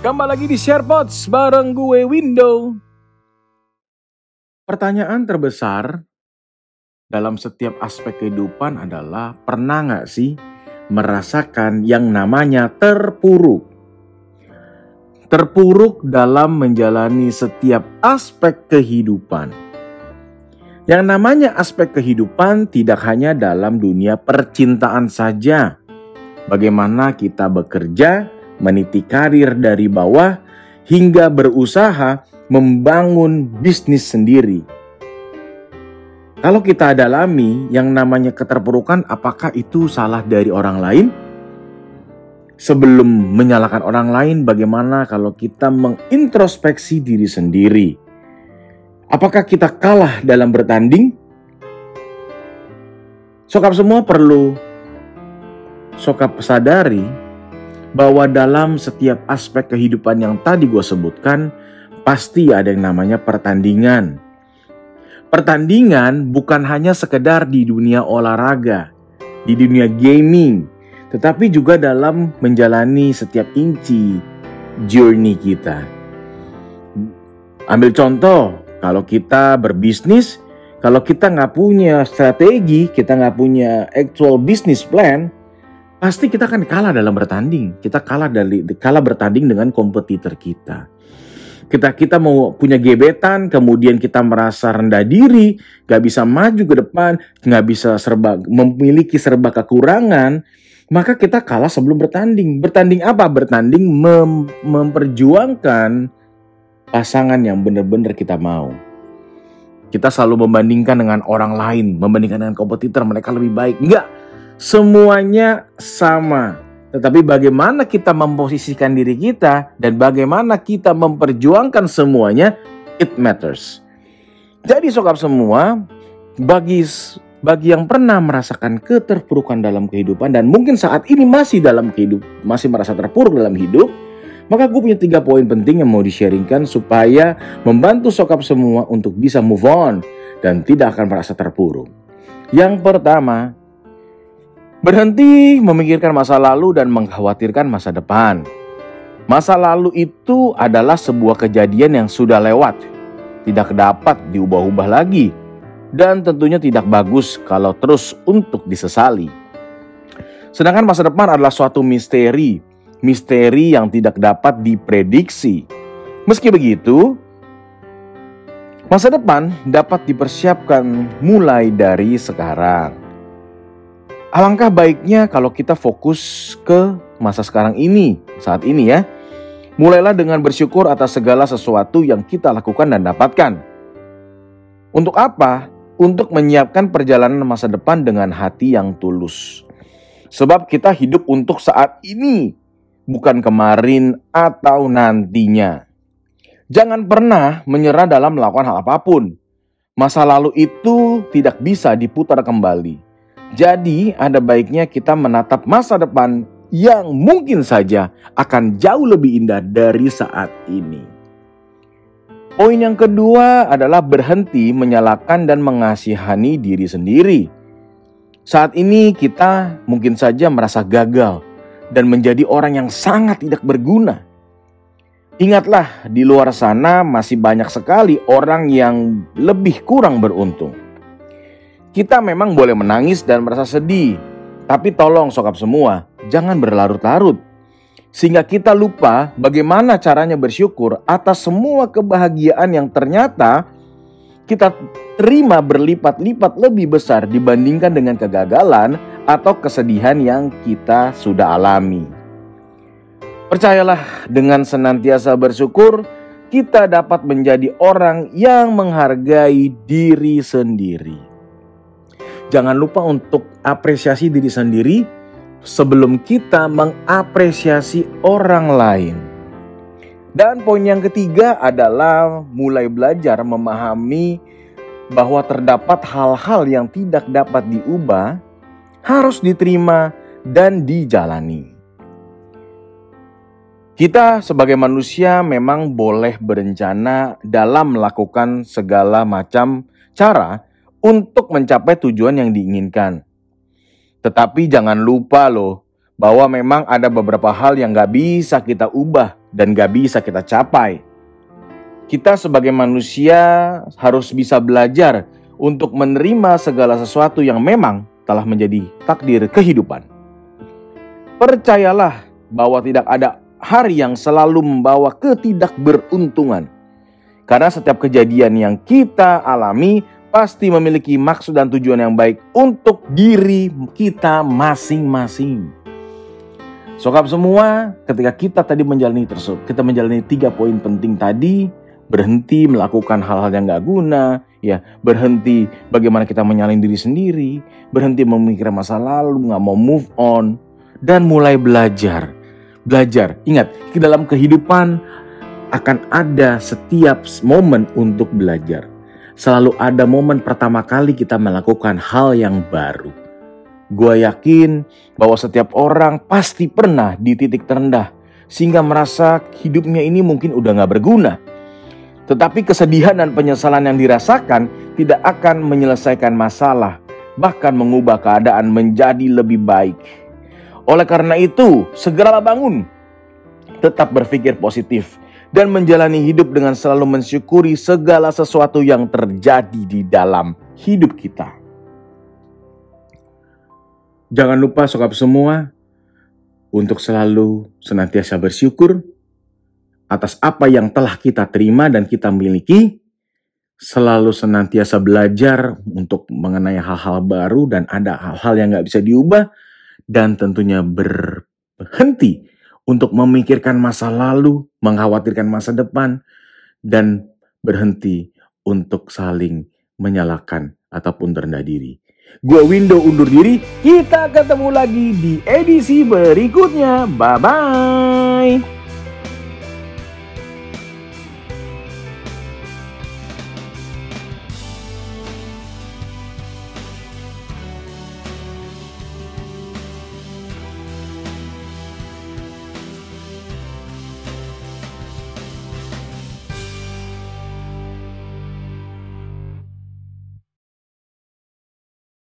Kembali lagi di SharePods bareng gue Window. Pertanyaan terbesar dalam setiap aspek kehidupan adalah pernah nggak sih merasakan yang namanya terpuruk? Terpuruk dalam menjalani setiap aspek kehidupan. Yang namanya aspek kehidupan tidak hanya dalam dunia percintaan saja. Bagaimana kita bekerja, meniti karir dari bawah, hingga berusaha membangun bisnis sendiri. Kalau kita dalami yang namanya keterpurukan, apakah itu salah dari orang lain? Sebelum menyalahkan orang lain, bagaimana kalau kita mengintrospeksi diri sendiri? Apakah kita kalah dalam bertanding? Sokap semua perlu sokap sadari bahwa dalam setiap aspek kehidupan yang tadi gue sebutkan, pasti ada yang namanya pertandingan. Pertandingan bukan hanya sekedar di dunia olahraga, di dunia gaming, tetapi juga dalam menjalani setiap inci journey kita. Ambil contoh, kalau kita berbisnis, kalau kita nggak punya strategi, kita nggak punya actual business plan, pasti kita akan kalah dalam bertanding. Kita kalah dari kalah bertanding dengan kompetitor kita. Kita kita mau punya gebetan, kemudian kita merasa rendah diri, gak bisa maju ke depan, gak bisa serba memiliki serba kekurangan, maka kita kalah sebelum bertanding. Bertanding apa? Bertanding mem memperjuangkan pasangan yang benar-benar kita mau. Kita selalu membandingkan dengan orang lain, membandingkan dengan kompetitor, mereka lebih baik. Enggak, semuanya sama. Tetapi bagaimana kita memposisikan diri kita dan bagaimana kita memperjuangkan semuanya, it matters. Jadi sokap semua, bagi bagi yang pernah merasakan keterpurukan dalam kehidupan dan mungkin saat ini masih dalam kehidup, masih merasa terpuruk dalam hidup, maka gue punya tiga poin penting yang mau di-sharingkan supaya membantu sokap semua untuk bisa move on dan tidak akan merasa terpuruk. Yang pertama, Berhenti memikirkan masa lalu dan mengkhawatirkan masa depan. Masa lalu itu adalah sebuah kejadian yang sudah lewat, tidak dapat diubah-ubah lagi, dan tentunya tidak bagus kalau terus untuk disesali. Sedangkan masa depan adalah suatu misteri, misteri yang tidak dapat diprediksi. Meski begitu, masa depan dapat dipersiapkan mulai dari sekarang. Alangkah baiknya kalau kita fokus ke masa sekarang ini, saat ini ya. Mulailah dengan bersyukur atas segala sesuatu yang kita lakukan dan dapatkan. Untuk apa? Untuk menyiapkan perjalanan masa depan dengan hati yang tulus. Sebab kita hidup untuk saat ini, bukan kemarin atau nantinya. Jangan pernah menyerah dalam melakukan hal apa pun. Masa lalu itu tidak bisa diputar kembali jadi, ada baiknya kita menatap masa depan yang mungkin saja akan jauh lebih indah dari saat ini. Poin yang kedua adalah berhenti menyalahkan dan mengasihani diri sendiri. Saat ini kita mungkin saja merasa gagal dan menjadi orang yang sangat tidak berguna. Ingatlah, di luar sana masih banyak sekali orang yang lebih kurang beruntung. Kita memang boleh menangis dan merasa sedih, tapi tolong sokap semua, jangan berlarut-larut. Sehingga kita lupa bagaimana caranya bersyukur atas semua kebahagiaan yang ternyata kita terima berlipat-lipat lebih besar dibandingkan dengan kegagalan atau kesedihan yang kita sudah alami. Percayalah, dengan senantiasa bersyukur, kita dapat menjadi orang yang menghargai diri sendiri. Jangan lupa untuk apresiasi diri sendiri sebelum kita mengapresiasi orang lain. Dan poin yang ketiga adalah mulai belajar memahami bahwa terdapat hal-hal yang tidak dapat diubah, harus diterima dan dijalani. Kita sebagai manusia memang boleh berencana dalam melakukan segala macam cara untuk mencapai tujuan yang diinginkan. Tetapi jangan lupa loh, bahwa memang ada beberapa hal yang gak bisa kita ubah dan gak bisa kita capai. Kita sebagai manusia harus bisa belajar untuk menerima segala sesuatu yang memang telah menjadi takdir kehidupan. Percayalah bahwa tidak ada hari yang selalu membawa ketidakberuntungan. Karena setiap kejadian yang kita alami pasti memiliki maksud dan tujuan yang baik untuk diri kita masing-masing. Sokap semua, ketika kita tadi menjalani tersebut, kita menjalani tiga poin penting tadi, berhenti melakukan hal-hal yang gak guna, ya berhenti bagaimana kita menyalin diri sendiri, berhenti memikirkan masa lalu, nggak mau move on, dan mulai belajar. Belajar, ingat, di dalam kehidupan akan ada setiap momen untuk belajar selalu ada momen pertama kali kita melakukan hal yang baru. Gue yakin bahwa setiap orang pasti pernah di titik terendah sehingga merasa hidupnya ini mungkin udah gak berguna. Tetapi kesedihan dan penyesalan yang dirasakan tidak akan menyelesaikan masalah, bahkan mengubah keadaan menjadi lebih baik. Oleh karena itu, segeralah bangun. Tetap berpikir positif dan menjalani hidup dengan selalu mensyukuri segala sesuatu yang terjadi di dalam hidup kita. Jangan lupa sokap semua untuk selalu senantiasa bersyukur atas apa yang telah kita terima dan kita miliki. Selalu senantiasa belajar untuk mengenai hal-hal baru dan ada hal-hal yang gak bisa diubah. Dan tentunya berhenti untuk memikirkan masa lalu, mengkhawatirkan masa depan, dan berhenti untuk saling menyalahkan ataupun terendah diri. Gue Window undur diri, kita ketemu lagi di edisi berikutnya. Bye-bye.